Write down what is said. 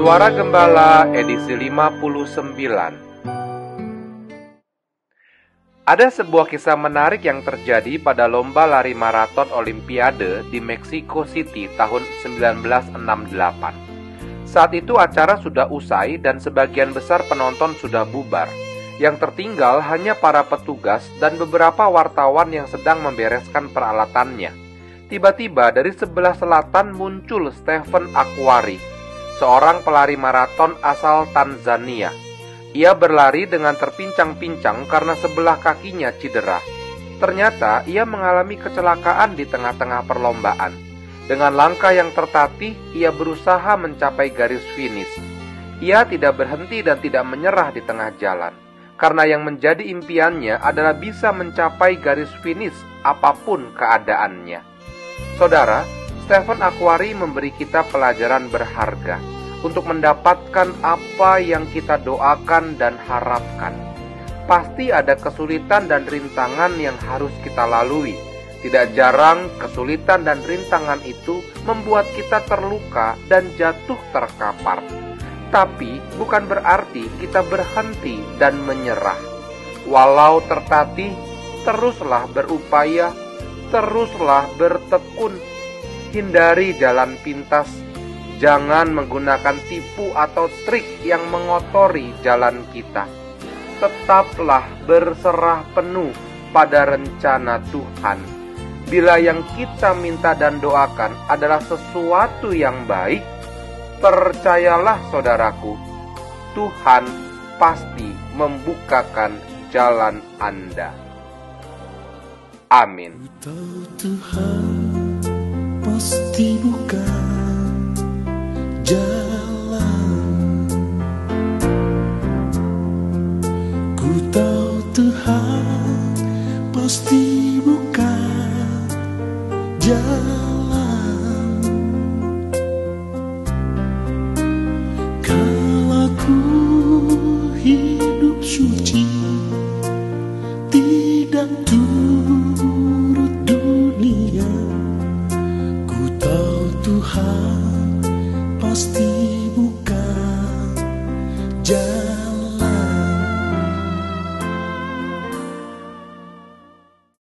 Suara Gembala edisi 59 Ada sebuah kisah menarik yang terjadi pada lomba lari maraton Olimpiade di Mexico City tahun 1968. Saat itu acara sudah usai dan sebagian besar penonton sudah bubar. Yang tertinggal hanya para petugas dan beberapa wartawan yang sedang membereskan peralatannya. Tiba-tiba dari sebelah selatan muncul Stephen Aquari, seorang pelari maraton asal Tanzania. Ia berlari dengan terpincang-pincang karena sebelah kakinya cedera. Ternyata ia mengalami kecelakaan di tengah-tengah perlombaan. Dengan langkah yang tertatih, ia berusaha mencapai garis finish. Ia tidak berhenti dan tidak menyerah di tengah jalan karena yang menjadi impiannya adalah bisa mencapai garis finish apa pun keadaannya. Saudara, Stephen Aquari memberi kita pelajaran berharga untuk mendapatkan apa yang kita doakan dan harapkan. Pasti ada kesulitan dan rintangan yang harus kita lalui. Tidak jarang kesulitan dan rintangan itu membuat kita terluka dan jatuh terkapar. Tapi bukan berarti kita berhenti dan menyerah. Walau tertatih, teruslah berupaya, teruslah bertekun. Hindari jalan pintas, jangan menggunakan tipu atau trik yang mengotori jalan kita. Tetaplah berserah penuh pada rencana Tuhan. Bila yang kita minta dan doakan adalah sesuatu yang baik, Percayalah saudaraku, Tuhan pasti membukakan jalan Anda. Amin. Tuhan pasti buka jalan. Ku tahu Tuhan pasti buka jalan. pasti bukan jalan.